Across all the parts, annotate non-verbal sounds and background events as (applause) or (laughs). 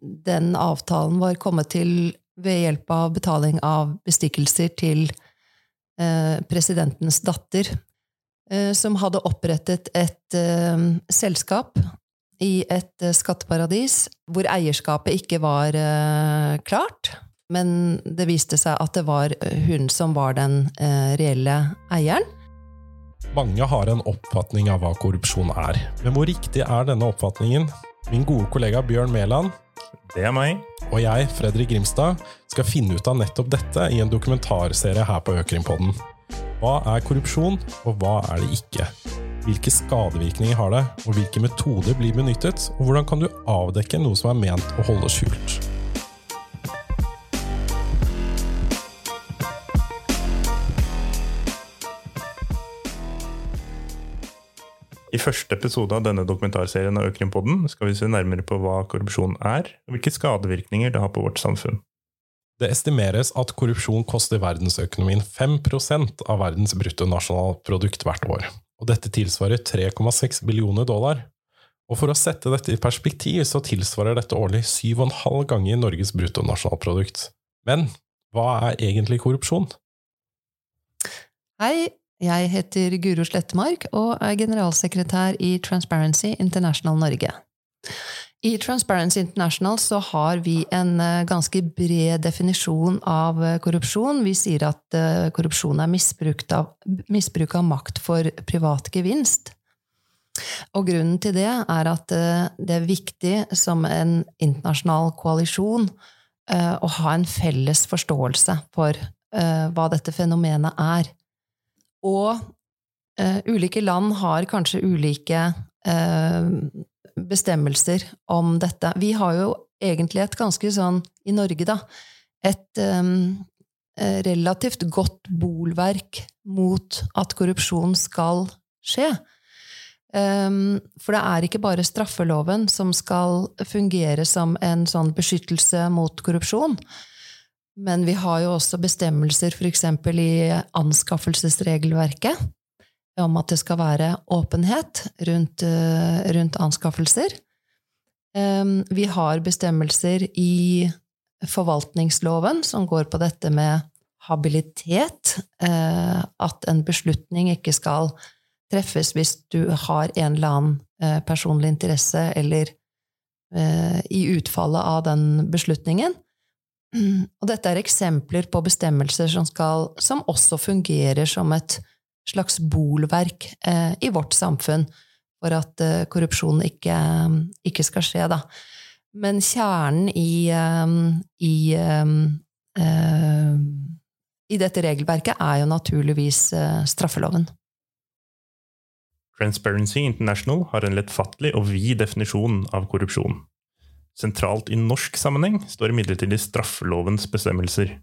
den avtalen var kommet til ved hjelp av betaling av bestikkelser til eh, presidentens datter, eh, som hadde opprettet et eh, selskap i et skatteparadis hvor eierskapet ikke var klart. Men det viste seg at det var hun som var den reelle eieren. Mange har en oppfatning av hva korrupsjon er. Men hvor riktig er denne oppfatningen? Min gode kollega Bjørn Mæland Det er meg. og jeg, Fredrik Grimstad, skal finne ut av nettopp dette i en dokumentarserie her på Økrimpodden. Hva er korrupsjon, og hva er det ikke? Hvilke skadevirkninger har det, og hvilke metoder blir benyttet, og hvordan kan du avdekke noe som er ment å holde skjult? I første episode av denne dokumentarserien av Økrimpodden skal vi se nærmere på hva korrupsjon er, og hvilke skadevirkninger det har på vårt samfunn. Det estimeres at korrupsjon koster verdensøkonomien 5% av verdens bruttonasjonalprodukt hvert år, og dette tilsvarer 3,6 billioner dollar. Og for å sette dette i perspektiv, så tilsvarer dette årlig 7,5 ganger Norges bruttonasjonalprodukt. Men hva er egentlig korrupsjon? Hei, jeg heter Guro Slettemark og er generalsekretær i Transparency International Norge. I Transparency International så har vi en eh, ganske bred definisjon av eh, korrupsjon. Vi sier at eh, korrupsjon er misbruk av, misbruk av makt for privat gevinst. Og grunnen til det er at det er viktig som en internasjonal koalisjon å ha en felles forståelse for hva dette fenomenet er. Og eh, ulike land har kanskje ulike eh, bestemmelser om dette. Vi har jo egentlig et ganske sånn, i Norge, da, et eh, relativt godt bolverk mot at korrupsjon skal skje. Um, for det er ikke bare straffeloven som skal fungere som en sånn beskyttelse mot korrupsjon. Men vi har jo også bestemmelser f.eks. i anskaffelsesregelverket om at det skal være åpenhet rundt, rundt anskaffelser. Vi har bestemmelser i forvaltningsloven som går på dette med habilitet. At en beslutning ikke skal treffes hvis du har en eller annen personlig interesse eller i utfallet av den beslutningen. (clears throat) Og dette er eksempler på bestemmelser som, skal, som også fungerer som et slags bolverk eh, i vårt samfunn for at eh, korrupsjon ikke, ikke, skal skje, da. Men kjernen i, eh, i, eh, i dette regelverket er jo naturligvis eh, straffeloven. Transparency International har en lettfattelig og vid definisjon av korrupsjon. Sentralt i norsk sammenheng står imidlertid straffelovens bestemmelser.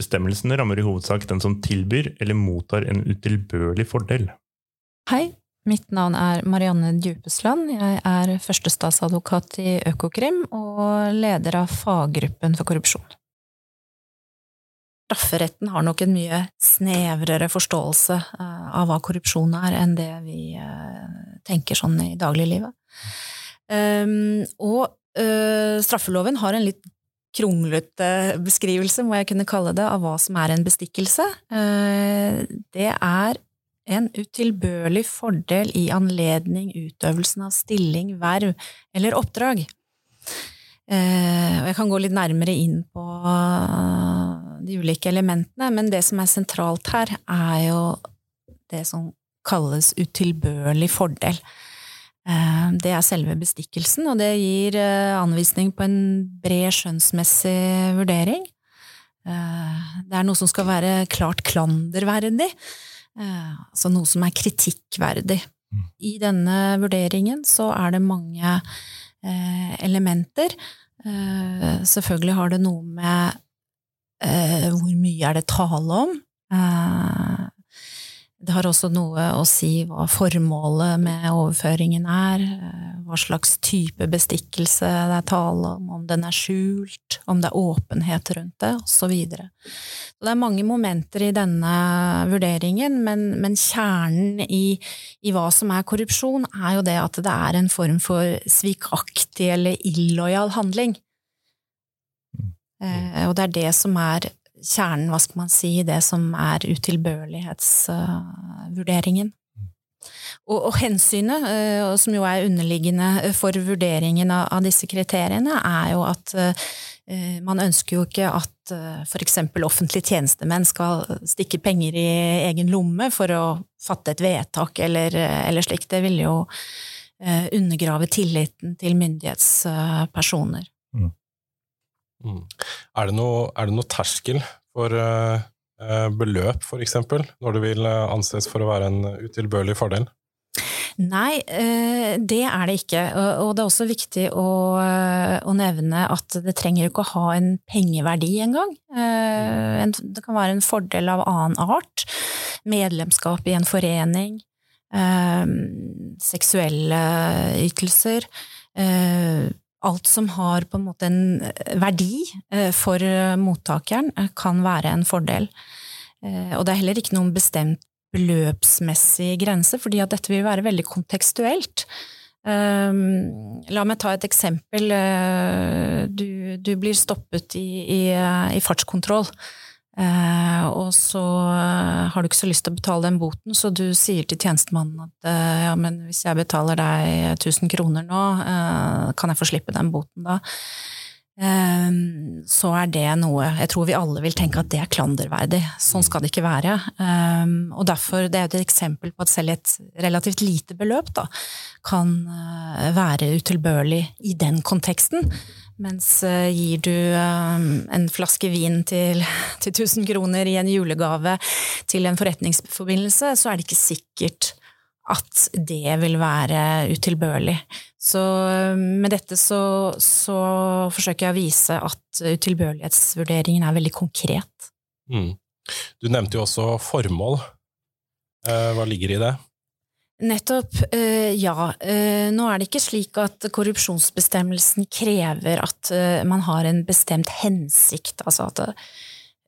Bestemmelsene rammer i hovedsak den som tilbyr eller mottar en utilbørlig fordel. Hei, mitt navn er Marianne Djupesland. Jeg er førstestatsadvokat i Økokrim og leder av faggruppen for korrupsjon. Strafferetten har nok en mye snevrere forståelse eh, av hva korrupsjon er, enn det vi eh, tenker sånn i dagliglivet. Um, og uh, straffeloven har en litt kronglete beskrivelse, må jeg kunne kalle det, av hva som er en bestikkelse. Uh, det er en utilbørlig fordel i anledning utøvelsen av stilling, verv eller oppdrag. Og jeg kan gå litt nærmere inn på de ulike elementene, men det som er sentralt her, er jo det som kalles utilbørlig fordel. Eh, det er selve bestikkelsen, og det gir eh, anvisning på en bred skjønnsmessig vurdering. Eh, det er noe som skal være klart klanderverdig, altså noe som er kritikkverdig. Mm. I denne vurderingen så er det mange elementer. Selvfølgelig har det noe med hvor mye er det tale om? Det har også noe å si hva formålet med overføringen er, eh, hva slags type bestikkelse det er tale om, om den er skjult, om det er åpenhet rundt det, osv. Det er mange momenter i denne vurderingen, men, men kjernen i, i, hva som er korrupsjon, er jo det at det er en form for svikaktig eller illojal handling Eh, og det er det som er kjernen, hva skal man si, det som er utilbørlighetsvurderingen. Og, og, hensynet, uh, som jo er underliggende for vurderingen av, av disse kriteriene, er jo at uh, man ønsker jo ikke at f.eks. offentlige tjenestemenn skal stikke penger i egen lomme for å fatte et vedtak eller, eller slikt. Det vil jo undergrave tilliten til myndighetspersoner. Mm. Mm. Er, det noe, er, det noe, terskel for beløp, f.eks., når det vil anses for å være en utilbørlig fordel? Nei, eh, det er det ikke. Og det er også viktig å, eh, nevne at det trenger ikke å ha en pengeverdi engang. Eh, det kan være en fordel av annen art. Medlemskap i en forening. Seksuelle ytelser. Alt som har på en måte en verdi for mottakeren, kan være en fordel. Og det er heller ikke noen bestemt beløpsmessig grense, fordi at dette vil være veldig kontekstuelt. Um, la meg ta et eksempel. Du, du blir stoppet i, i, i fartskontroll. Uh, og så uh, har du ikke så lyst til å betale den boten, så du sier til tjenestemannen at eh, ja, men hvis jeg betaler deg 1000 kroner nå, kan jeg få slippe den boten da? Ehm, så er det noe Jeg tror vi alle vil tenke at det er klanderverdig. Sånn skal det ikke være. Ehm, og derfor, det er et eksempel på at selv et relativt lite beløp da, kan eh, være utilbørlig i den konteksten. Mens eh, gir du ehm, en flaske vin til, (laughs) til 1000 kroner i en julegave til en forretningsforbindelse, så er det ikke sikkert at det vil være utilbørlig. Så med dette så, så forsøker jeg å vise at utilbørlighetsvurderingen er veldig konkret. Mm. Du nevnte jo også formål. Eh, hva ligger i det? Nettopp. Eh, ja. Eh, nå er det ikke slik at korrupsjonsbestemmelsen krever at man har en bestemt hensikt. Altså at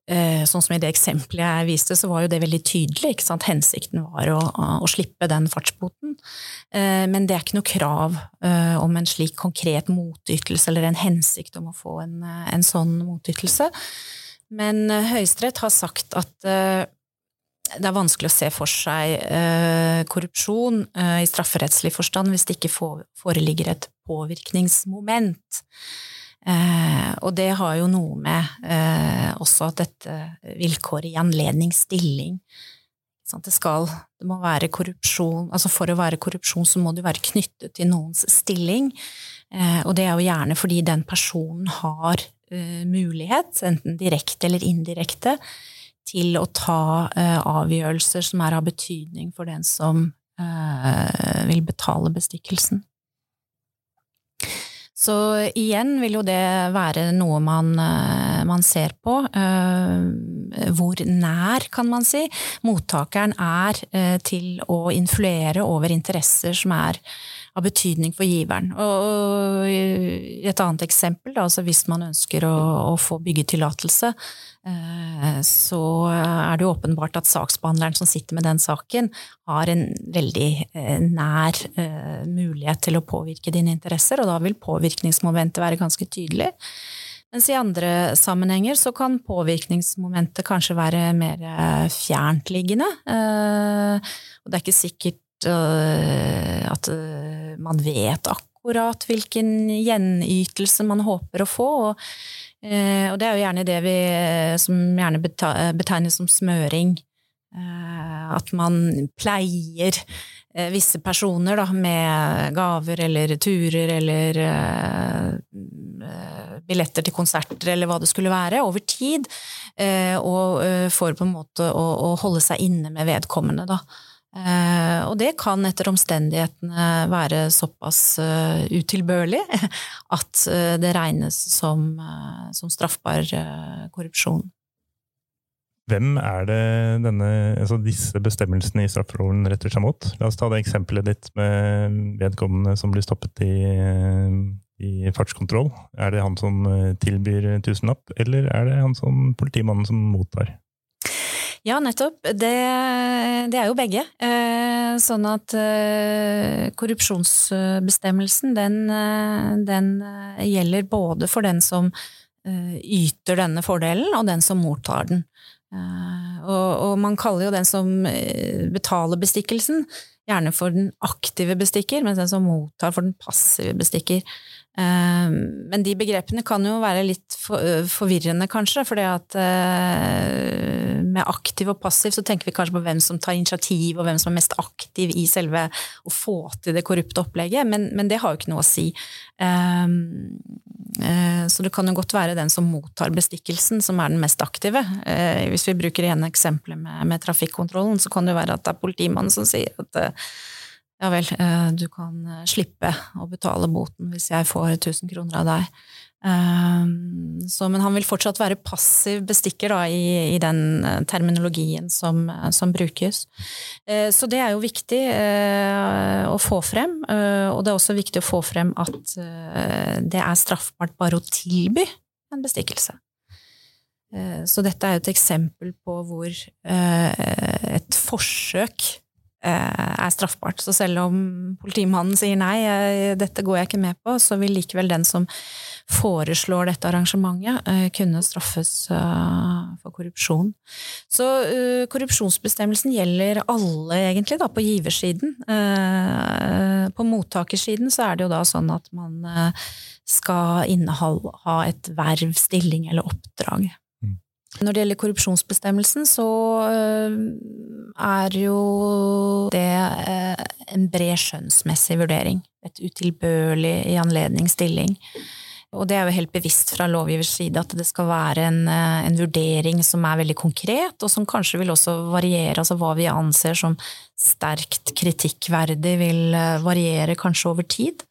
Eh, sånn som i det eksempelet jeg viste, så var jo det veldig tydelig. ikke sant? Hensikten var å, å slippe den fartsboten. Eh, men det er ikke noe krav eh, om en slik konkret motytelse eller en hensikt om å få en, en sånn motytelse. Men Høyesterett har sagt at det er vanskelig å se for seg korrupsjon i strafferettslig forstand hvis det ikke foreligger et påvirkningsmoment. Eh, og det har jo noe med eh, også at dette vilkåret i anledning stilling det, skal, det må være korrupsjon altså For å være korrupsjon så må du være knyttet til noens stilling. Eh, og det er jo gjerne fordi den personen har eh, mulighet, enten direkte eller indirekte, til å ta eh, avgjørelser som er av betydning for den som eh, vil betale bestikkelsen. Så igjen vil jo det være noe man, eh, man ser på. Hvor nær, kan man si, mottakeren er til å influere over interesser som er av betydning for giveren. Og et annet eksempel, altså hvis man ønsker å, å få byggetillatelse, eh, så er det jo åpenbart at saksbehandleren som sitter med den saken, har en veldig eh, nær eh, mulighet til å påvirke dine interesser, og da vil påvirkningsmomentet være ganske tydelig. Mens i andre sammenhenger så kan påvirkningsmomentet kanskje være mer fjerntliggende. Og det er ikke sikkert At eh, man vet akkurat hvilken gjenytelse man håper å få. Og, eh, og det er jo gjerne det vi som gjerne betegnes som smøring. At man pleier visse personer da, med gaver eller turer eller billetter til konserter eller hva det skulle være, over tid. Og for på en måte å holde seg inne med vedkommende, da. Eh, og det kan etter omstendighetene være såpass uh, utilbørlig (laughs) at uh, det regnes som, som straffbar korrupsjon. Hvem er det denne, altså disse bestemmelsene i straffeloven retter seg mot? La oss ta det eksempelet ditt med vedkommende som blir stoppet i, i fartskontroll. Er det han som tilbyr tusenlapp, eller er det han som politimannen som mottar? Ja, nettopp. Det, det er jo begge. Eh, sånn at eh, korrupsjonsbestemmelsen, den, eh, den gjelder både for den som yter denne fordelen, og den som mottar den. Og, og man kaller jo den som betaler bestikkelsen, gjerne for den aktive bestikker, mens den som mottar for den passive bestikker. Ehm, men de begrepene kan jo være litt forvirrende, kanskje, for med aktiv og passiv så tenker vi kanskje på hvem som tar initiativ, og hvem som er mest aktiv i selve å få til det korrupte opplegget, men, men det har jo ikke noe å si. Ehm, så det kan jo godt være den som mottar bestikkelsen, som er den mest aktive. Hvis vi bruker igjen eksempelet med, med trafikkontrollen, så kan det jo være at det er politimannen som sier at ja vel, eh, du kan eh, slippe å betale boten hvis jeg får 1000 kroner av deg. Eh, så, men han vil fortsatt være passiv bestikker da, i, i, den terminologien som, som, brukes. Så det er jo viktig å få frem, og det er også viktig å få frem at det er straffbart bare å tilby en bestikkelse. Så dette er jo et eksempel på hvor et forsøk er straffbart. Så selv om politimannen sier nei, dette går jeg ikke med på, så vil likevel den som foreslår dette arrangementet, eh, kunne straffes eh, for korrupsjon. Så korrupsjonsbestemmelsen gjelder alle, egentlig, da, på giversiden. På mottakersiden så er det jo da sånn at man skal inneha et verv, stilling eller oppdrag. Når det gjelder korrupsjonsbestemmelsen, så øh, er jo det øh, en bred skjønnsmessig vurdering. Et utilbørlig i anledning stilling. Og det er jo helt bevisst fra lovgivers side at det skal være en, øh, en, vurdering som er veldig konkret, og som kanskje vil også variere. Altså hva vi anser som sterkt kritikkverdig, vil variere kanskje over tid.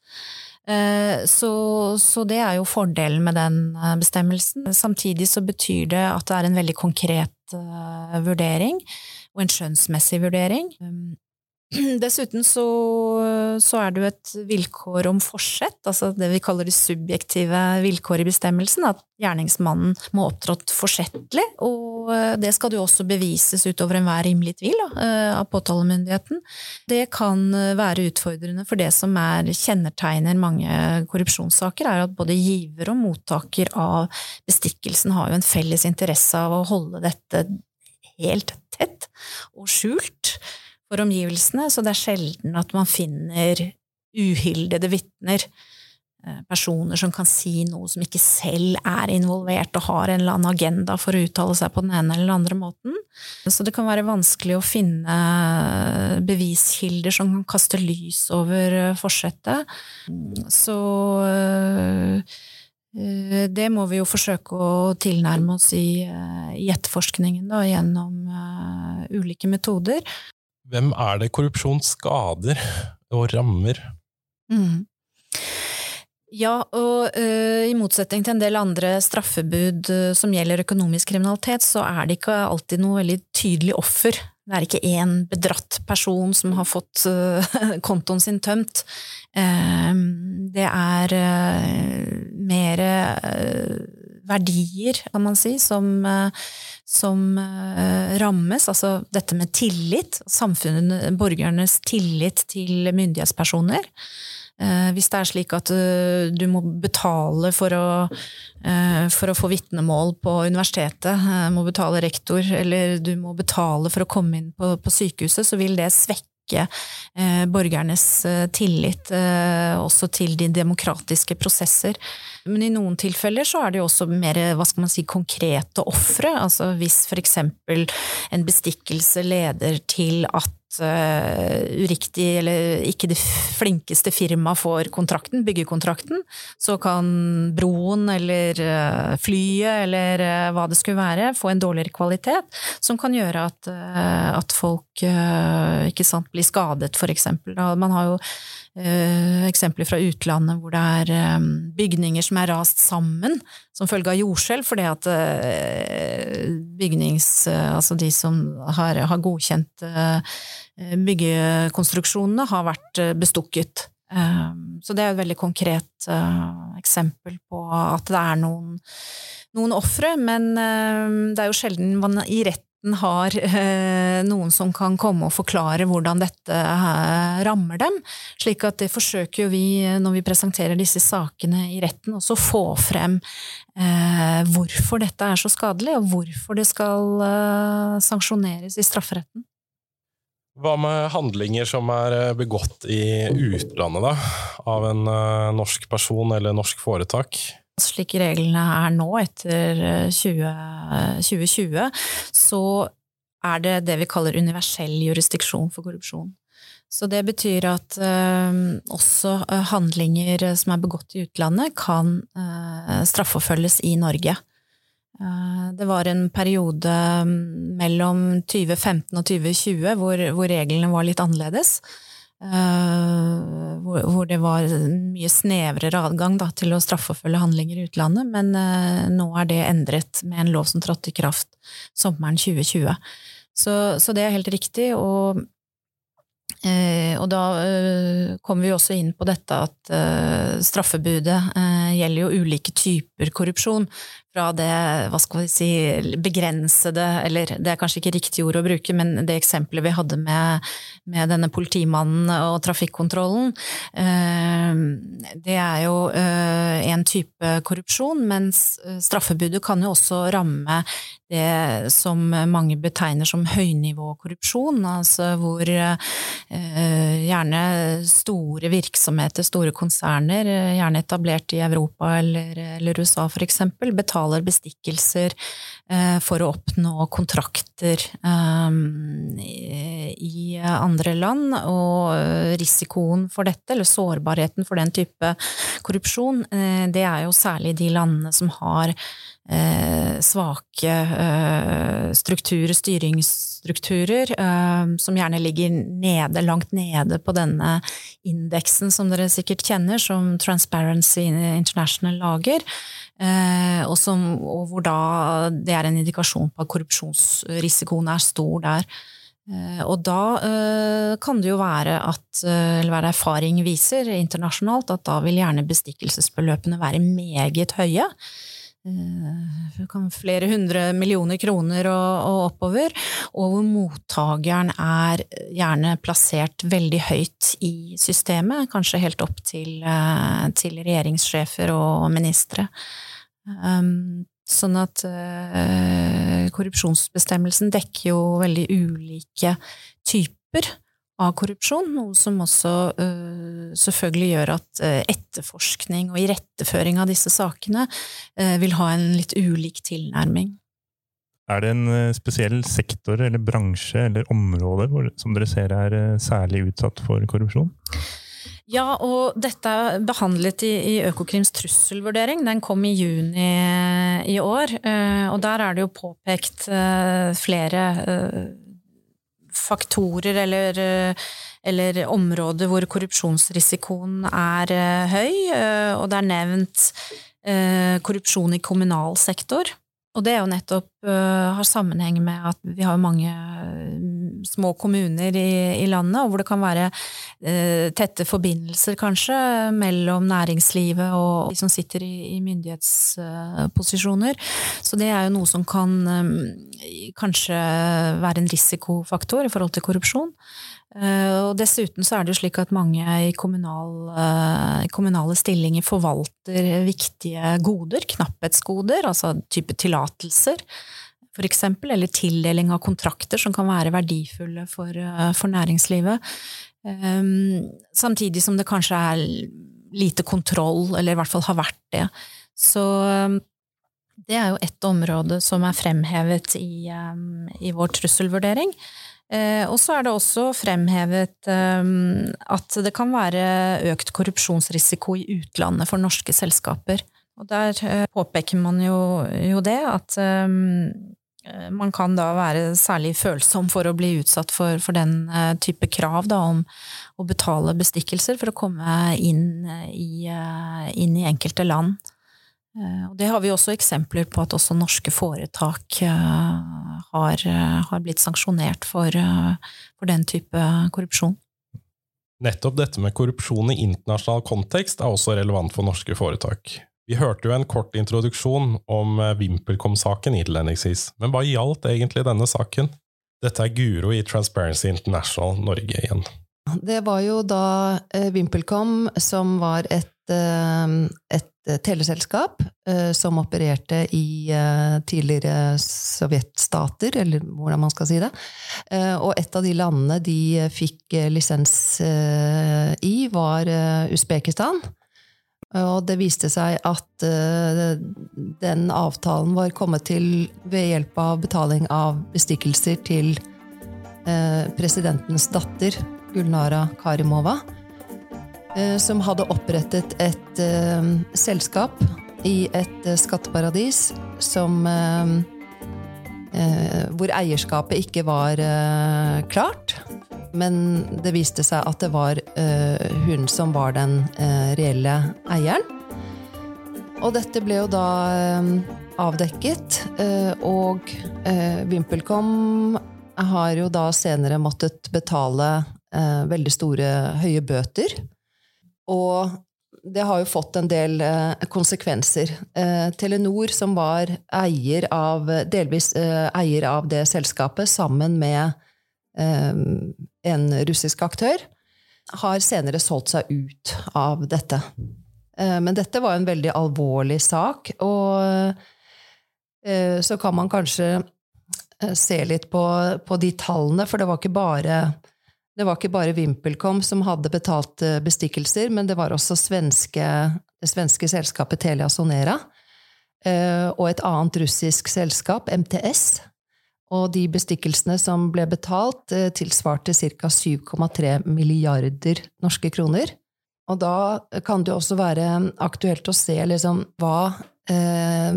Eh, så, så, det er jo fordelen med den eh, bestemmelsen. Samtidig så betyr det at det er en veldig konkret eh, vurdering, og en skjønnsmessig vurdering. (clears throat) Dessuten så, så, er det jo et vilkår om forsett, altså det vi kaller det subjektive vilkår i bestemmelsen, at gjerningsmannen må opptrådt forsettlig, og eh, det skal jo også bevises utover enhver rimelig tvil da, eh, av påtalemyndigheten. Det kan eh, være utfordrende, for det som er kjennetegner mange korrupsjonssaker, er at både giver og mottaker av bestikkelsen har jo en felles interesse av å holde dette helt tett og skjult for omgivelsene, så det er sjelden at man finner uhildede vitner. Eh, personer som kan si noe som ikke selv er involvert og har en eller annen agenda for å uttale seg på den ene eller den andre måten. Så det kan være vanskelig å finne beviskilder som kan kaste lys over eh, forsettet. Så eh, det må vi jo forsøke å tilnærme oss i, i etterforskningen da, gjennom ulike metoder. Hvem er det korrupsjon skader og rammer? Mm. Ja, og uh, i motsetning til en del andre straffebud uh, som gjelder økonomisk kriminalitet, så er det ikke alltid noe veldig tydelig offer. Det er ikke én bedratt person som har fått uh, (laughs) kontoen sin tømt. det er mer verdier, kan man si, som, eh, som uh, rammes. Altså dette med tillit, samfunnet, borgernes tillit til myndighetspersoner. Uh, hvis det er slik at du må betale for å, for å få vitnemål på universitetet, må betale rektor, eller du må betale for å komme inn på, på sykehuset, så vil det svekke øke eh, borgernes eh, tillit eh, også til de demokratiske prosesser. Men i noen tilfeller så er det jo også mer hva skal man si, konkrete ofre. Altså hvis for eksempel en bestikkelse leder til at uh, uriktig eller ikke det flinkeste firmaet får kontrakten, byggekontrakten, så kan broen eller uh, flyet eller uh, hva det skulle være, få en dårligere kvalitet, som kan gjøre at, at folk sant, blir skadet, for eksempel. Man har jo Eh, eksempler fra utlandet hvor det er eh, bygninger som er rast sammen som følge av jordskjelv, fordi at eh, bygnings... Altså de som har, har godkjent byggekonstruksjonene, har vært bestukket. Så det er et veldig konkret eksempel på at det er noen, noen ofre, men det er jo sjelden man i retten retten har eh, noen som kan komme og forklare hvordan dette eh, rammer dem. Slik at det forsøker vi, når vi presenterer disse sakene i retten, også få frem eh, hvorfor dette er så skadelig, og hvorfor det skal eh, sanksjoneres i strafferetten. Hva med handlinger som er eh, begått i utlandet, da? Av en norsk person eller norsk foretak? Slik reglene er nå, etter 20, eh, 2020, så er det det vi kaller universell jurisdiksjon for korrupsjon. Så det betyr at eh, også handlinger som er begått i utlandet, kan eh, straffeforfølges i Norge. Eh, det var en periode mm, mellom 2015 og 2020 hvor, hvor reglene var litt annerledes. Uh, hvor, hvor, det var mye snevrere adgang da, til å straffeforfølge handlinger i utlandet, men uh, nå er det endret med en lov som trådte i kraft sommeren 2020. Så, så det er helt riktig, og uh, og da kommer vi også inn på dette at straffebudet gjelder jo ulike typer korrupsjon. Fra det hva skal vi si, begrensede, eller det er kanskje ikke riktig ord å bruke, men det eksempelet vi hadde med, med denne politimannen og trafikkontrollen, eh, det er jo eh, en type korrupsjon, mens straffebudet kan jo også ramme det som mange betegner som høynivåkorrupsjon, altså hvor Eh, gjerne store virksomheter, store konserner, eh, gjerne etablert i Europa eller, eller USA for eksempel, betaler bestikkelser eh, for å oppnå kontrakter i andre land, og risikoen for dette, eller sårbarheten for den type korrupsjon, det er jo særlig de landene som har eh, svake eh, strukturer, styringsstrukturer, eh, som gjerne ligger nede, langt nede på denne indeksen som dere sikkert kjenner, som Transparency International lager. Eh, og, som, og, hvor da det er en indikasjon på at korrupsjonsrisikoen er stor der. Eh, og da eh, kan det jo være at, eller være erfaring viser internasjonalt, at da vil gjerne bestikkelsesbeløpene være meget høye. Eh, flere hundre millioner kroner og, og, oppover, og hvor mottakeren er gjerne plassert veldig høyt i systemet, kanskje helt opp til, eh, til regjeringssjefer og ministre. Um, sånn at uh, korrupsjonsbestemmelsen dekker jo veldig ulike typer av korrupsjon, noe som også uh, selvfølgelig gjør at uh, etterforskning og iretteføring av disse sakene uh, vil ha en litt ulik tilnærming. Er det en spesiell sektor eller bransje eller område hvor, som dere ser er særlig utsatt for korrupsjon? Ja, og dette er behandlet i, i Økokrims trusselvurdering. Den kom i juni i år. Og der er det jo påpekt flere faktorer eller, eh, eller områder hvor korrupsjonsrisikoen er eh, høy, eh, og det er nevnt korrupsjon i kommunal sektor. Og det er jo nettopp uh, har sammenheng med at vi har mange uh, små kommuner i, i, landet, og hvor det kan være uh, tette forbindelser, kanskje, mellom næringslivet og de som sitter i, i myndighetsposisjoner. Så det er jo noe som kan um, kanskje være en risikofaktor i forhold til korrupsjon. Eh, og dessuten så er det jo slik at mange i, kommunal, eh, kommunale stillinger forvalter viktige goder, knapphetsgoder, altså type tillatelser, eksempel, eller tildeling av kontrakter som kan være verdifulle for, eh, for næringslivet. Samtidig som det kanskje er lite kontroll, eller i hvert fall har vært det. Så det er jo ett område som er fremhevet i, i vår trusselvurdering. Eh, og så er det også fremhevet eh, at det kan være økt korrupsjonsrisiko i utlandet for norske selskaper. Og der eh, påpeker man jo, jo det, at man kan da være særlig følsom for å bli utsatt for, for den type krav da, om å betale bestikkelser for å komme inn i, inn i enkelte land. Eh, og det har vi også eksempler på at også norske foretak eh, har, eh, har blitt sanksjonert for, for, den type korrupsjon. Nettopp dette med korrupsjon i internasjonal kontekst er også relevant for norske foretak. Vi hørte jo en kort introduksjon om VimpelCom-saken innledningsvis, men hva gjaldt egentlig denne saken? Dette er Guro i Transparency International Norge igjen. Det var jo da VimpelCom, som var et, et teleselskap som opererte i tidligere sovjetstater, eller hvordan man skal si det. Og et av de landene de fikk lisens i, var Usbekistan. Og det viste seg at den avtalen var kommet til ved hjelp av betaling av bestikkelser til presidentens datter, Gulnara Karimova, som hadde opprettet et selskap i et skatteparadis som Hvor eierskapet ikke var klart. Men det viste seg at det var uh, hun som var den uh, reelle eieren. Og dette ble jo da uh, avdekket, og VimpelCom har jo da senere måttet betale veldig store, høye bøter. Og det har jo fått en del konsekvenser. Telenor, som var eier av, delvis eier av det selskapet, sammen med en russisk aktør, har senere solgt seg ut av dette. Eh, men dette var en veldig alvorlig sak, og eh, så kan man kanskje eh, se litt på, på de tallene, for det var ikke bare det var ikke bare VimpelCom som hadde betalt bestikkelser, men det var også svenske, det svenske selskapet Telia Sonera og et annet russisk selskap, MTS, og de bestikkelsene som ble betalt, eh, tilsvarte ca. 7,3 milliarder norske kroner. Og da kan det også være aktuelt å se liksom, hva eh,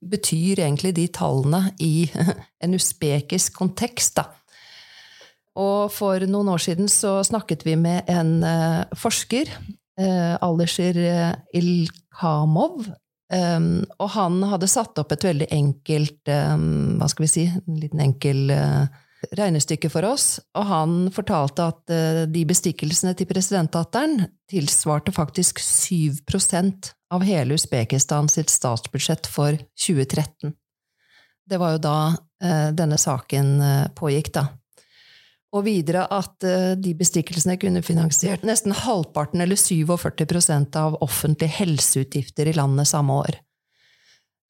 betyr egentlig de tallene i (laughs) en usbekisk kontekst. da. Og for noen år siden så snakket vi med en eh, forsker, eh, Alisher Ilkamov, Um, og han hadde satt opp et veldig enkelt um, Hva skal vi si? En liten enkel uh, regnestykke for oss. Og han fortalte at uh, de bestikkelsene til presidentdatteren tilsvarte faktisk 7% av hele Usbekistan sitt statsbudsjett for 2013. Det var jo da uh, denne saken pågikk, da. Og videre at eh, de bestikkelsene kunne finansiert nesten halvparten, eller 47% av offentlige helseutgifter i landet samme år.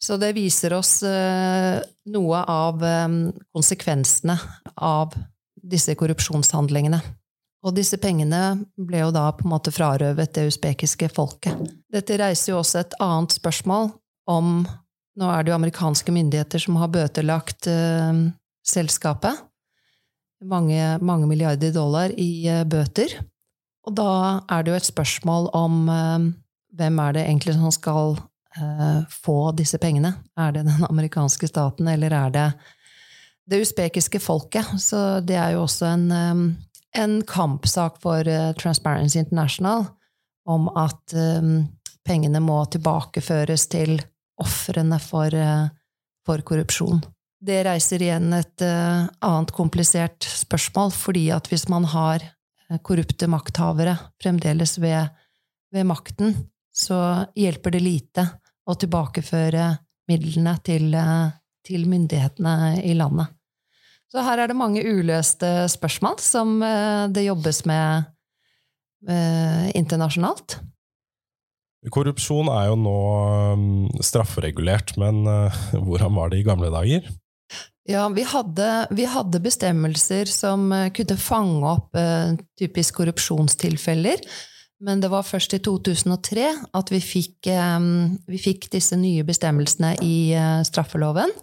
Så det viser oss eh, noe av eh, konsekvensene av disse korrupsjonshandlingene. Og disse pengene ble jo da på en måte frarøvet det usbekiske folket. Dette reiser jo også et annet spørsmål om Nå er det jo amerikanske myndigheter som har bøtelagt selskapet mange, mange milliarder dollar i uh, bøter. Og da er det jo et spørsmål om uh, hvem er det egentlig som skal uh, få disse pengene? Er det den amerikanske staten, eller er det det usbekiske folket? Så det er jo også en, en kampsak for Transparency International om at pengene må tilbakeføres til ofrene for, for korrupsjon. Det reiser igjen et uh, annet komplisert spørsmål, fordi at hvis man har uh, korrupte makthavere fremdeles ved, ved, makten, så hjelper det lite å tilbakeføre midlene til, uh, til, myndighetene i landet. Så her er det mange uløste spørsmål som det jobbes med internasjonalt. Korrupsjon er jo nå um, strafferegulert, men (laughs) hvordan var det i gamle dager? Ja, vi hadde, vi hadde, bestemmelser som eh, kunne fange opp eh, typisk korrupsjonstilfeller. Men det var først i 2003 at vi fikk, eh, vi fikk disse nye bestemmelsene i eh, straffeloven.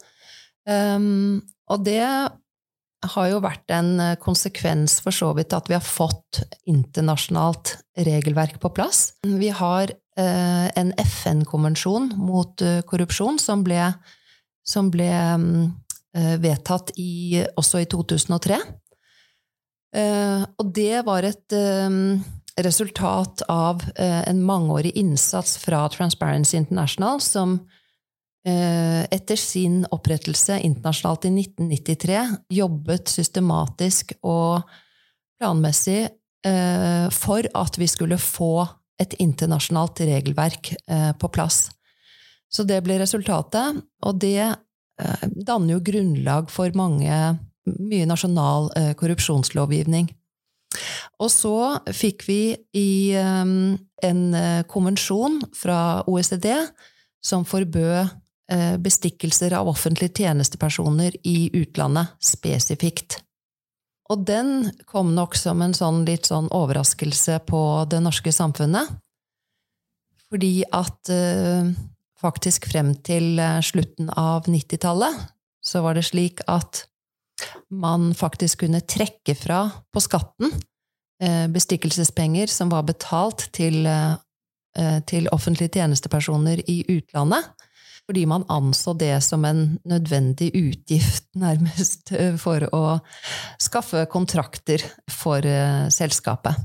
Um, og det har jo vært en konsekvens for så vidt at vi har fått internasjonalt regelverk på plass. Vi har en FN-konvensjon mot korrupsjon som ble, som ble um, Eh, vedtatt i, også i 2003. Eh, og det var et eh, resultat av en mangeårig innsats fra Transparency International, som etter sin opprettelse internasjonalt i 1993 jobbet systematisk og planmessig for at vi skulle få et internasjonalt regelverk på plass. Så det ble resultatet, og det eh, danner jo grunnlag for mange, mye nasjonal eh, korrupsjonslovgivning. Og så fikk vi i eh, en eh, konvensjon fra OECD som forbød eh, bestikkelser av offentlige tjenestepersoner i utlandet spesifikt. Og den kom nok som en sånn litt sånn overraskelse på det norske samfunnet. Fordi at eh, faktisk frem til eh, slutten av 90-tallet så var det slik at man faktisk kunne trekke fra på skatten eh, bestikkelsespenger som var betalt til, eh, til offentlige tjenestepersoner i utlandet fordi man anså det som en nødvendig utgift, (laughs) nærmest, for å skaffe kontrakter for selskapet.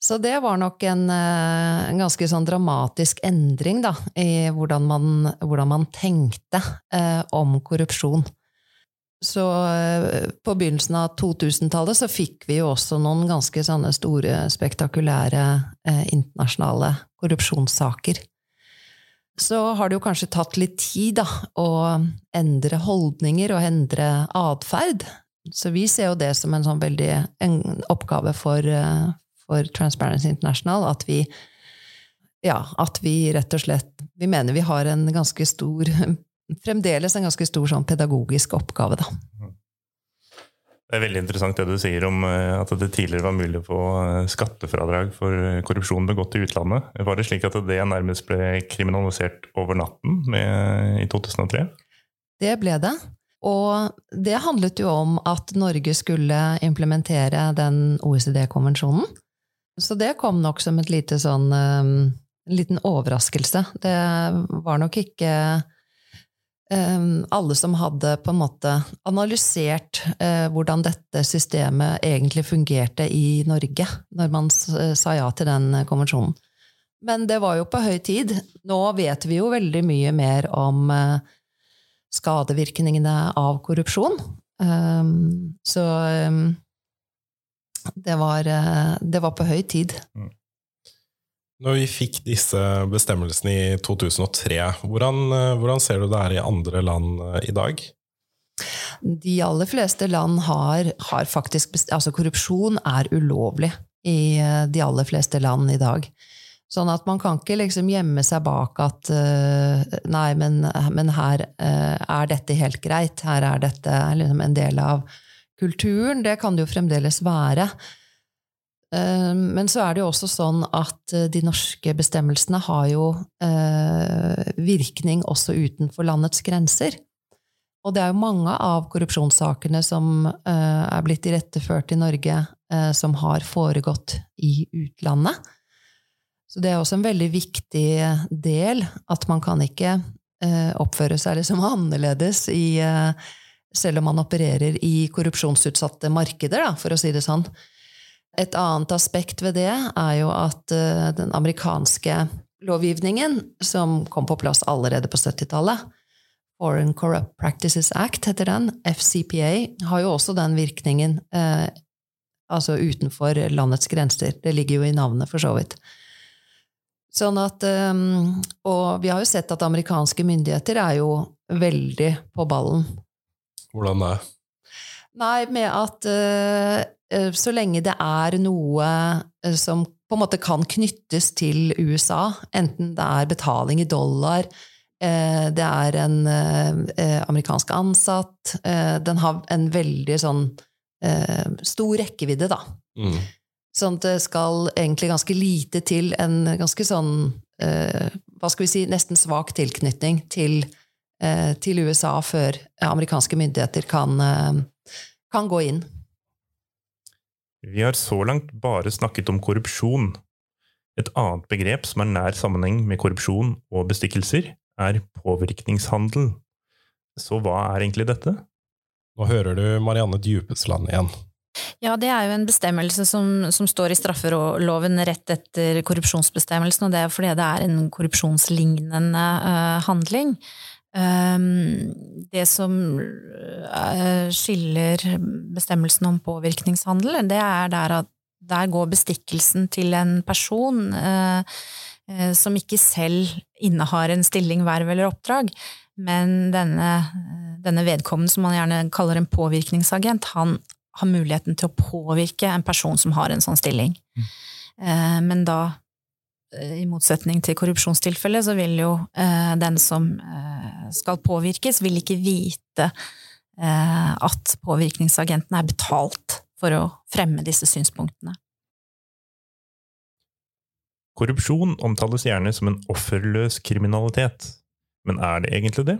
Så det var nok en, uh, en ganske sånn dramatisk endring da, i hvordan man, hvordan man tenkte eh, om korrupsjon. Så på begynnelsen av 2000-tallet så fikk vi jo også noen ganske sånne store, spektakulære internasjonale korrupsjonssaker så har det jo kanskje tatt litt tid da, å endre holdninger og endre atferd. Så vi ser jo det som en sånn veldig en oppgave for, eh, for Transparency International, at vi ja, at vi rett og slett Vi mener vi har en ganske stor Fremdeles en ganske stor sånn pedagogisk oppgave, da. Det er veldig interessant det du sier om eh, at det tidligere var mulig å få eh, skattefradrag for eh, korrupsjon begått i utlandet. Var det slik at det nærmest ble kriminalisert over natten med, i 2003? Det ble det. Og det handlet jo om at Norge skulle implementere den OECD-konvensjonen. Så det kom nok som et lite sånn, en liten overraskelse. Det var nok ikke Ehm, alle som hadde på en måte analysert eh, hvordan dette systemet egentlig fungerte i Norge, når man eh, sa ja til den konvensjonen. Men det var jo på høy tid. Nå vet vi jo veldig mye mer om eh, skadevirkningene av korrupsjon. Så det var, det var på høy tid. Mm. Når vi fikk disse bestemmelsene i 2003, hvordan, eh, hvordan, ser du det er i andre land eh, i dag? De aller fleste land har, har faktisk Altså, korrupsjon er ulovlig i eh, de aller fleste land i dag. Sånn at man kan ikke liksom gjemme seg bak at Nei, men, men her er dette helt greit. Her er dette liksom en del av kulturen. Det kan det jo fremdeles være. Eh, men så er det jo også sånn at eh, de norske bestemmelsene har jo eh, virkning også utenfor landets grenser. Og det er jo mange av korrupsjonssakene som er blitt iretteført i Norge, som har foregått i utlandet. Så det er også en veldig viktig del at man kan ikke oppføre seg liksom annerledes i, selv om man opererer i korrupsjonsutsatte markeder, da, for å si det sånn. Et annet aspekt ved det er jo at uh, den amerikanske lovgivningen, som kom på plass allerede på 70-tallet, Foreign Corrupt Practices Act heter den, FCPA, har jo også den virkningen eh, altså utenfor landets grenser. Det ligger jo i navnet, for så vidt. Sånn at, um, og vi har jo sett at amerikanske myndigheter er jo veldig på ballen. Hvordan det? Nei, med at uh, så lenge det er noe eh, som på en måte kan knyttes til USA, enten det er betaling i dollar, uh, det er en amerikansk ansatt Den har en veldig sånn stor rekkevidde, da. Mm. Sånn at det skal egentlig ganske lite til en ganske sånn Hva skal vi si nesten svak tilknytning til, til USA før amerikanske myndigheter kan, kan gå inn. Vi har så langt bare snakket om korrupsjon. Et annet begrep som er nær sammenheng med korrupsjon og bestikkelser, er påvirkningshandel. Så hva er egentlig dette? Nå hører du Marianne Djupesland igjen. Ja, det er jo en bestemmelse som, som står i straffeloven rett etter korrupsjonsbestemmelsen, og det er fordi det er en korrupsjonslignende uh, handling. Ehm, det som eh, skiller bestemmelsen om påvirkningshandel, det er der at der går bestikkelsen til en person, eh, eh, som ikke selv innehar en stilling, verv eller oppdrag, men denne, denne vedkommende, som man gjerne kaller en påvirkningsagent, han har muligheten til å påvirke en person som har en sånn stilling. Mm. Men da, i motsetning til korrupsjonstilfellet, så vil jo den som skal påvirkes, vil ikke vite at påvirkningsagenten er betalt for å fremme disse synspunktene. Korrupsjon omtales gjerne som en offerløs kriminalitet, men er det egentlig det?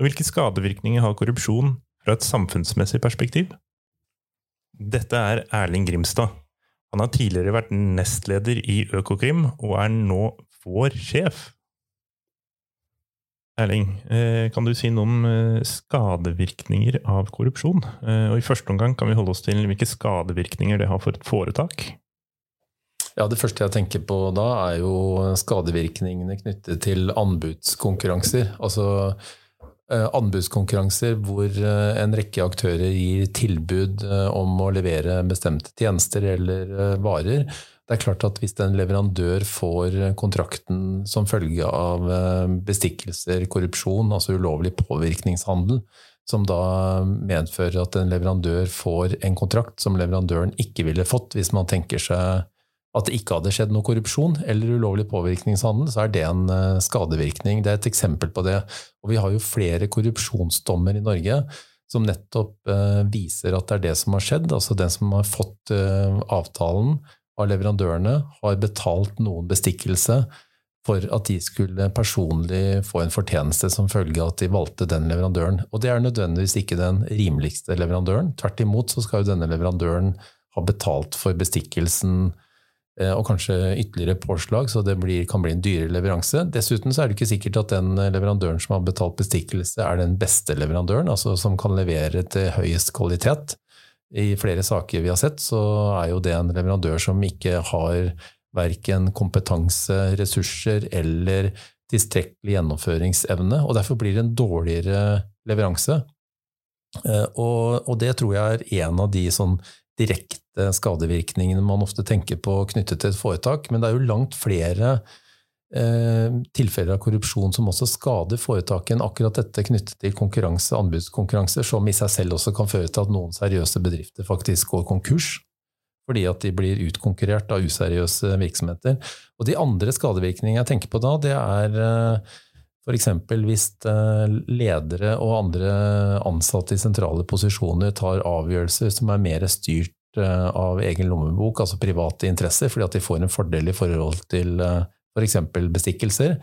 Og hvilke skadevirkninger har korrupsjon fra et samfunnsmessig perspektiv? Dette er Erling Grimstad. Han har tidligere vært nestleder i Økokrim, og er nå vår sjef. Erling, eh, kan du si noe om eh, skadevirkninger av korrupsjon? Eh, og I første omgang kan vi holde oss til hvilke skadevirkninger det har for et foretak. Ja, Det første jeg tenker på da, er jo skadevirkningene knyttet til anbudskonkurranser. Altså anbudskonkurranser hvor eh, en rekke aktører gir tilbud eh, om å levere bestemte tjenester eller varer. Det er klart at Hvis en leverandør får kontrakten som følge av bestikkelser, korrupsjon, altså ulovlig påvirkningshandel, som da medfører at en leverandør får en kontrakt som leverandøren ikke ville fått hvis man tenker seg at det ikke hadde skjedd noe korrupsjon eller ulovlig påvirkningshandel, så er det en eh, skadevirkning. Det er et eksempel på det. Og vi har jo flere korrupsjonsdommer i Norge som nettopp eh, viser at det er det som har skjedd. Altså den som har fått eh, avtalen av leverandørene, har betalt noen bestikkelse for at de skulle personlig få en fortjeneste som følge av at de valgte den leverandøren. Og det er nødvendigvis ikke den rimeligste leverandøren. Tvert imot så skal jo denne leverandøren ha betalt for bestikkelsen og kanskje ytterligere påslag, så det blir, kan bli en dyrere leveranse. Dessuten så er det ikke sikkert at den leverandøren som har betalt bestikkelse, er den beste leverandøren, altså som kan levere til høyest kvalitet. I flere saker vi har sett, så er jo det en leverandør som ikke har verken kompetanse, ressurser eller tilstrekkelig gjennomføringsevne, og derfor blir det en dårligere leveranse. Eh, og, og det tror jeg er en av de sånn direkte skadevirkningene man ofte tenker på knyttet til et foretak. Men det er jo langt flere eh, tilfeller av korrupsjon som også skader foretaket enn akkurat dette knyttet til konkurranse, anbudskonkurranser, som i seg selv også kan føre til at noen seriøse bedrifter faktisk går konkurs. Fordi at de blir utkonkurrert av useriøse virksomheter. Og de andre skadevirkningene jeg tenker på da, det er eh, F.eks. hvis eh, ledere og andre ansatte i sentrale posisjoner tar avgjørelser som er mer styrt eh, av egen lommebok, altså private interesser, fordi at de får en fordel i forhold til f.eks. Eh, for bestikkelser,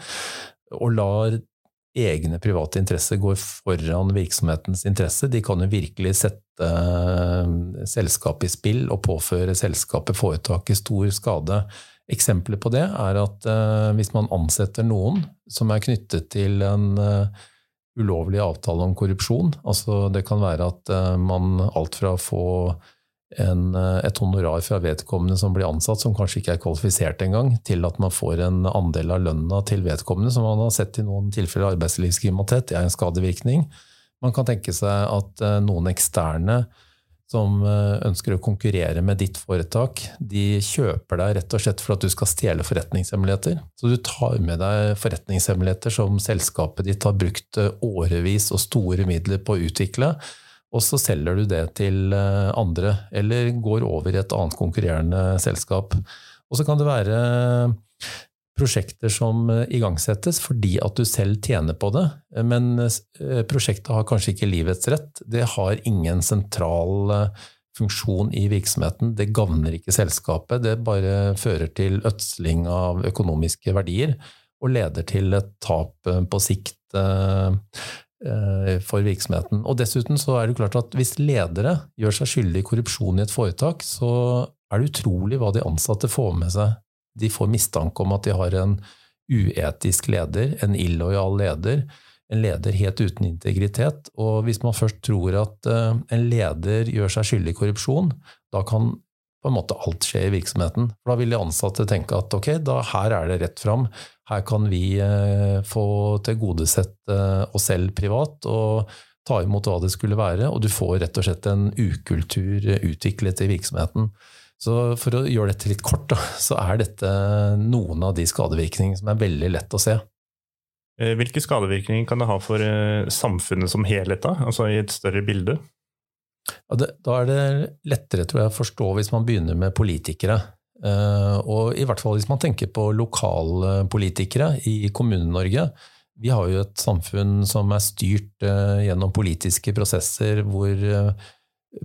og lar egne private interesser gå foran virksomhetens interesse. De kan jo virkelig sette selskapet i spill og påføre selskapet, foretaket, stor skade. Eksempler på det er at uh, hvis man ansetter noen som er knyttet til en uh, ulovlig avtale om korrupsjon, altså det kan være at uh, man alt fra å få en, et honorar fra vedkommende som blir ansatt, som kanskje ikke er kvalifisert engang, til at man får en andel av lønna til vedkommende, som man har sett i noen tilfeller arbeidslivskriminalitet. Det er en skadevirkning. Man kan tenke seg at noen eksterne som eh, ønsker å konkurrere med ditt foretak, de kjøper deg rett og slett for at du skal stjele forretningshemmeligheter. Så du tar med deg forretningshemmeligheter som selskapet ditt har brukt eh, årevis og store midler på å utvikle, og så selger du det til eh, andre, eller går over i et annet konkurrerende selskap. Og så kan det være prosjekter som eh, igangsettes fordi at du selv tjener på det, men eh, prosjektet har kanskje ikke livets rett. Det har ingen sentral eh, funksjon i virksomheten. Det gagner ikke selskapet. Det bare fører til ødsling av økonomiske verdier og leder til et tap på sikt for virksomheten. Og Dessuten så er det klart at hvis ledere gjør seg skyldig i korrupsjon i et foretak, så er det utrolig hva de ansatte får med seg de får mistanke om at de har en uetisk leder, en illojal leder, en leder helt uten integritet. Og hvis man først tror at eh, en leder gjør seg skyldig i korrupsjon, da kan på en måte alt skje i virksomheten. Da vil de ansatte tenke at ok, da her er det rett fram. Her kan vi eh, få tilgodesett eh, oss selv privat og ta imot hva det skulle være, og du får rett og slett en ukultur utviklet i virksomheten. Så for å gjøre dette litt kort, da, så er dette noen av de skadevirkningene som er veldig lett å se. Eh, hvilke skadevirkninger kan det ha for eh, samfunnet som helhet, da? altså i et større bilde? Ja, det, da er det lettere tror jeg, å forstå hvis man begynner med politikere. Uh, og i hvert fall hvis man tenker på lokalpolitikere i Kommune-Norge. Vi har jo et samfunn som er styrt gjennom politiske prosesser hvor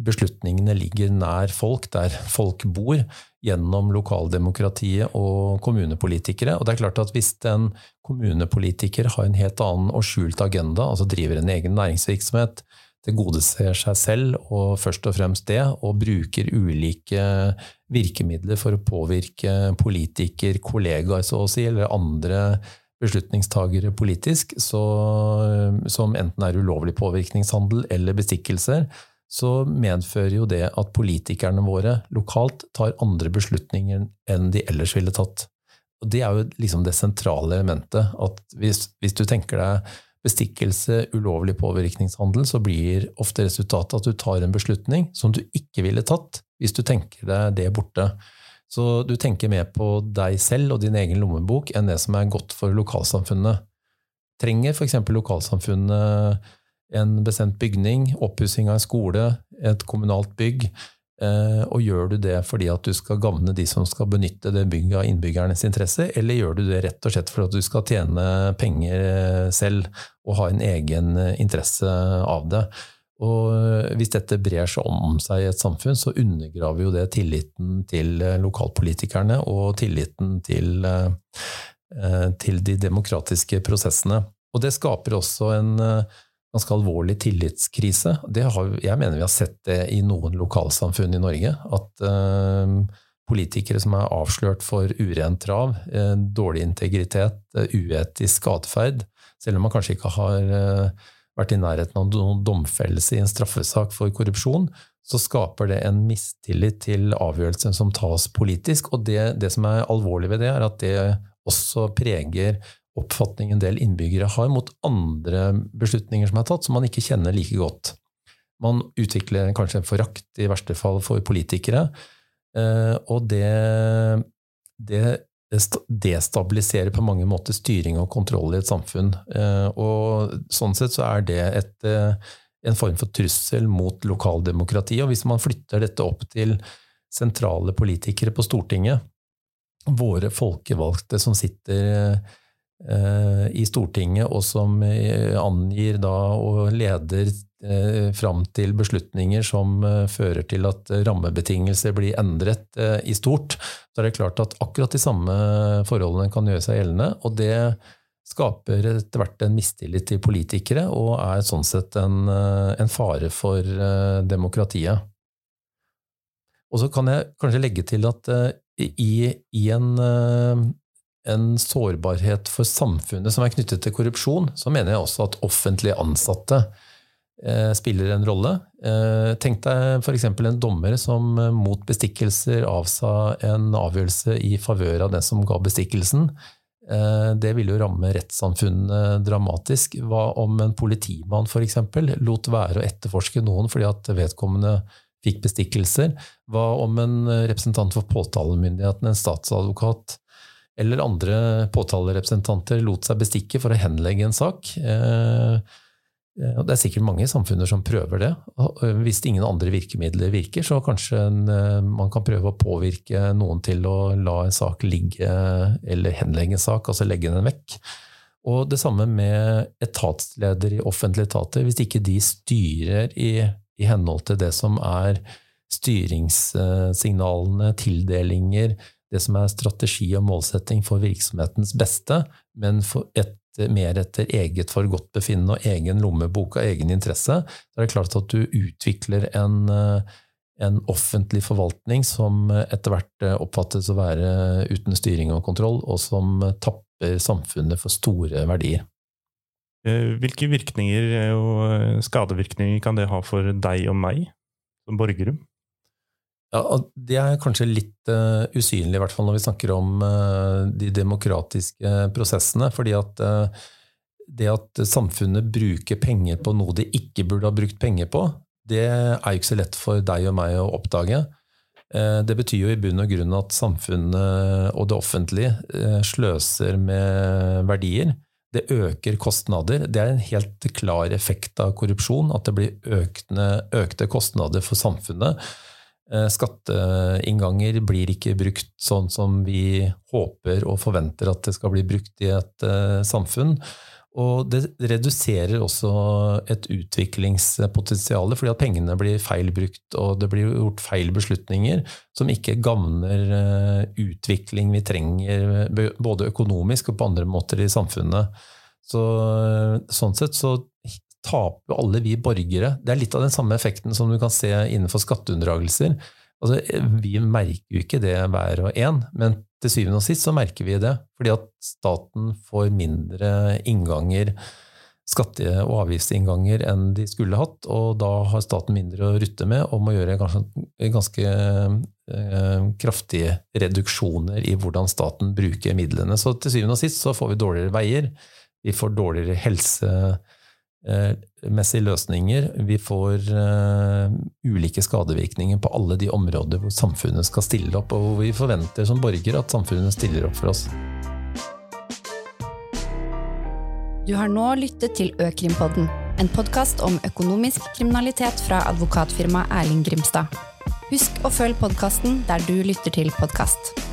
beslutningene ligger nær folk, der folk bor, gjennom lokaldemokratiet og kommunepolitikere. Og det er klart at hvis en kommunepolitiker har en helt annen og skjult agenda, altså driver en egen næringsvirksomhet, tilgodeser seg selv og først og fremst det, og bruker ulike virkemidler for å påvirke politiker, kollegaer så å si, eller andre beslutningstagere politisk, så, som enten er ulovlig påvirkningshandel eller bestikkelser, så medfører jo det at politikerne våre lokalt tar andre beslutninger enn de ellers ville tatt. Og Det er jo liksom det sentrale elementet. at hvis, hvis du tenker deg bestikkelse, ulovlig påvirkningshandel, så blir ofte resultatet at du tar en beslutning som du ikke ville tatt hvis du tenker deg det borte. Så du tenker mer på deg selv og din egen lommebok enn det som er godt for lokalsamfunnet. Trenger f.eks. lokalsamfunnet en bestemt bygning, oppussing av en skole, et kommunalt bygg. Eh, og gjør du det fordi at du skal gagne de som skal benytte det bygget av innbyggernes interesse, eller gjør du det rett og slett for at du skal tjene penger eh, selv og ha en egen eh, interesse av det? Og hvis dette brer seg om seg i et samfunn, så undergraver jo det tilliten til lokalpolitikerne og tilliten til, til de demokratiske prosessene. Og det skaper også en ganske alvorlig tillitskrise. Har, jeg mener vi har sett det i noen lokalsamfunn i Norge. At eh, politikere som er avslørt for urent trav, eh, dårlig integritet, eh, uetisk atferd, selv om man kanskje ikke har vært i nærheten av noen domfellelse i en straffesak for korrupsjon, så skaper det en mistillit til avgjørelsen som tas politisk. Og det, det som er alvorlig ved det, er at det også preger oppfatning en del innbyggere har mot andre beslutninger som er tatt, som man ikke kjenner like godt. Man utvikler kanskje en forakt, i verste fall, for politikere. Eh, og det, det destabiliserer på mange måter styring og kontroll i et samfunn. Eh, og sånn sett så er det et, eh, en form for trussel mot lokaldemokrati. Og hvis man flytter dette opp til sentrale politikere på Stortinget, våre folkevalgte som sitter i Stortinget, og som eh, angir da og leder eh, fram til beslutninger som fører til at rammebetingelser blir endret i stort, så er det klart at akkurat de samme forholdene kan gjøre seg gjeldende. Og det skaper etter hvert en mistillit til politikere, og er sånn sett en, en fare for demokratiet. Og så kan jeg kanskje legge til at i, i en en sårbarhet for samfunnet som er knyttet til korrupsjon, så mener jeg også at offentlige ansatte eh, spiller en rolle. Eh, tenk deg f.eks. en dommer som eh, mot bestikkelser avsa en avgjørelse i favør av den som ga bestikkelsen. Det ville jo ramme rettssamfunnet dramatisk. Hva om en politimann f.eks. lot være å etterforske noen fordi at vedkommende fikk bestikkelser? Hva om en representant for påtalemyndigheten, en statsadvokat, eller andre påtalerepresentanter lot seg bestikke for å henlegge en sak. Eh, eh, det er sikkert mange samfunner som prøver det. Hvis ingen andre virkemidler virker, så kanskje eh, man kan prøve å påvirke noen til å la en sak ligge, eller henlegge en sak, altså legge den vekk. Og det samme med etatsledere i offentlige etater. Hvis ikke de styrer i, i henhold til det som er styringssignalene, tildelinger, det som er strategi og målsetting for virksomhetens beste, men et, mer etter eget forgodtbefinnende og egen lommebok og egen interesse, så er det klart at du utvikler en, en offentlig forvaltning som etter hvert oppfattes å være uten styring og kontroll, og som tapper samfunnet for store verdier. Eh, hvilke virkninger og skadevirkninger kan det ha for deg og meg som borgere? Ja, Det er kanskje litt uh, usynlig, i hvert fall når vi snakker om uh, de demokratiske prosessene. fordi at uh, det at samfunnet bruker penger på noe de ikke burde ha brukt penger på, det er jo ikke så lett for deg og meg å oppdage. Det betyr jo i bunn og grunn at samfunnet og det offentlige sløser med verdier. Det øker kostnader. Det er en helt klar effekt av korrupsjon. At det blir økne, økte kostnader for samfunnet. Skatteinnganger blir ikke brukt sånn som vi håper og forventer at det skal bli brukt i et samfunn. Og det reduserer også et utviklingspotensial, fordi at pengene blir feil brukt, og det blir gjort feil beslutninger som ikke gagner eh, utvikling vi trenger, både økonomisk og på andre måter i samfunnet. Så, eh, sånn sett så taper alle vi borgere. Det er litt av den samme effekten som du kan se innenfor skatteunndragelser. Altså, vi merker jo ikke det hver og en, men til syvende og sist så merker vi det. Fordi at staten får mindre innganger, skatte- og avgiftsinnganger enn de skulle hatt, og da har staten mindre å rutte med og må gjøre ganske, ganske eh, kraftige reduksjoner i hvordan staten bruker midlene. Så til syvende og sist så får vi dårligere veier, vi får dårligere helse messige løsninger. Vi får uh, ulike skadevirkninger på alle de områder hvor samfunnet skal stille opp, og hvor vi forventer som borgere at samfunnet stiller opp for oss. Du har nå lyttet til Økrimpodden, en podkast om økonomisk kriminalitet fra advokatfirmaet Erling Grimstad. Husk å følge podkasten der du lytter til podkast.